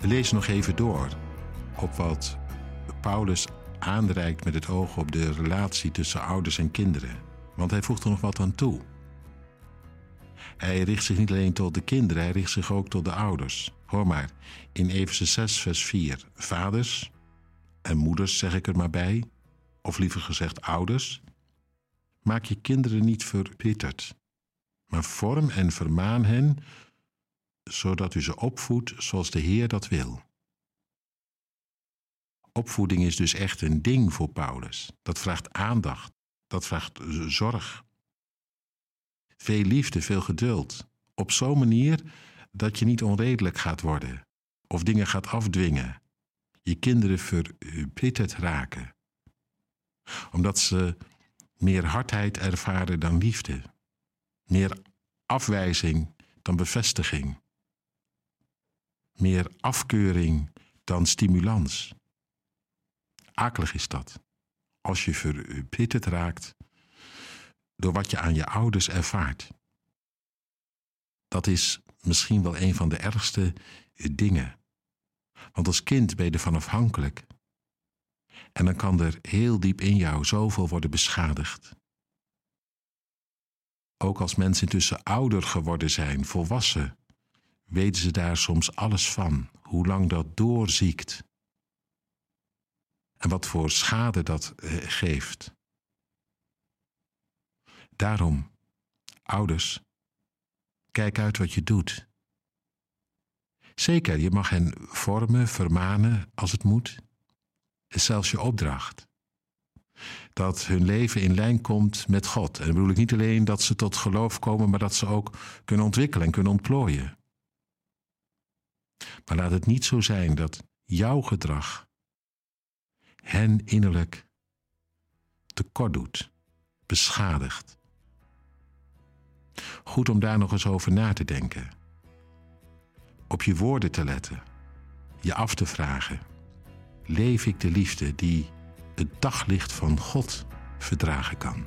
We lezen nog even door op wat Paulus aanreikt met het oog op de relatie tussen ouders en kinderen. Want hij voegt er nog wat aan toe. Hij richt zich niet alleen tot de kinderen, hij richt zich ook tot de ouders. Hoor maar, in Efeze 6, vers 4. Vaders en moeders, zeg ik er maar bij, of liever gezegd ouders, maak je kinderen niet verbitterd, maar vorm en vermaan hen, zodat u ze opvoedt zoals de Heer dat wil. Opvoeding is dus echt een ding voor Paulus. Dat vraagt aandacht, dat vraagt zorg. Veel liefde, veel geduld. Op zo'n manier dat je niet onredelijk gaat worden of dingen gaat afdwingen. Je kinderen verbitterd raken. Omdat ze meer hardheid ervaren dan liefde. Meer afwijzing dan bevestiging. Meer afkeuring dan stimulans. Akelig is dat. Als je verbitterd raakt door wat je aan je ouders ervaart. Dat is misschien wel een van de ergste dingen. Want als kind ben je ervan afhankelijk. En dan kan er heel diep in jou zoveel worden beschadigd. Ook als mensen intussen ouder geworden zijn, volwassen, weten ze daar soms alles van, hoe lang dat doorziekt. En wat voor schade dat eh, geeft. Daarom, ouders, kijk uit wat je doet. Zeker, je mag hen vormen, vermanen als het moet. Is zelfs je opdracht. Dat hun leven in lijn komt met God. En dan bedoel ik niet alleen dat ze tot geloof komen, maar dat ze ook kunnen ontwikkelen en kunnen ontplooien. Maar laat het niet zo zijn dat jouw gedrag hen innerlijk tekort doet, beschadigt. Goed om daar nog eens over na te denken. Op je woorden te letten, je af te vragen: leef ik de liefde die het daglicht van God verdragen kan?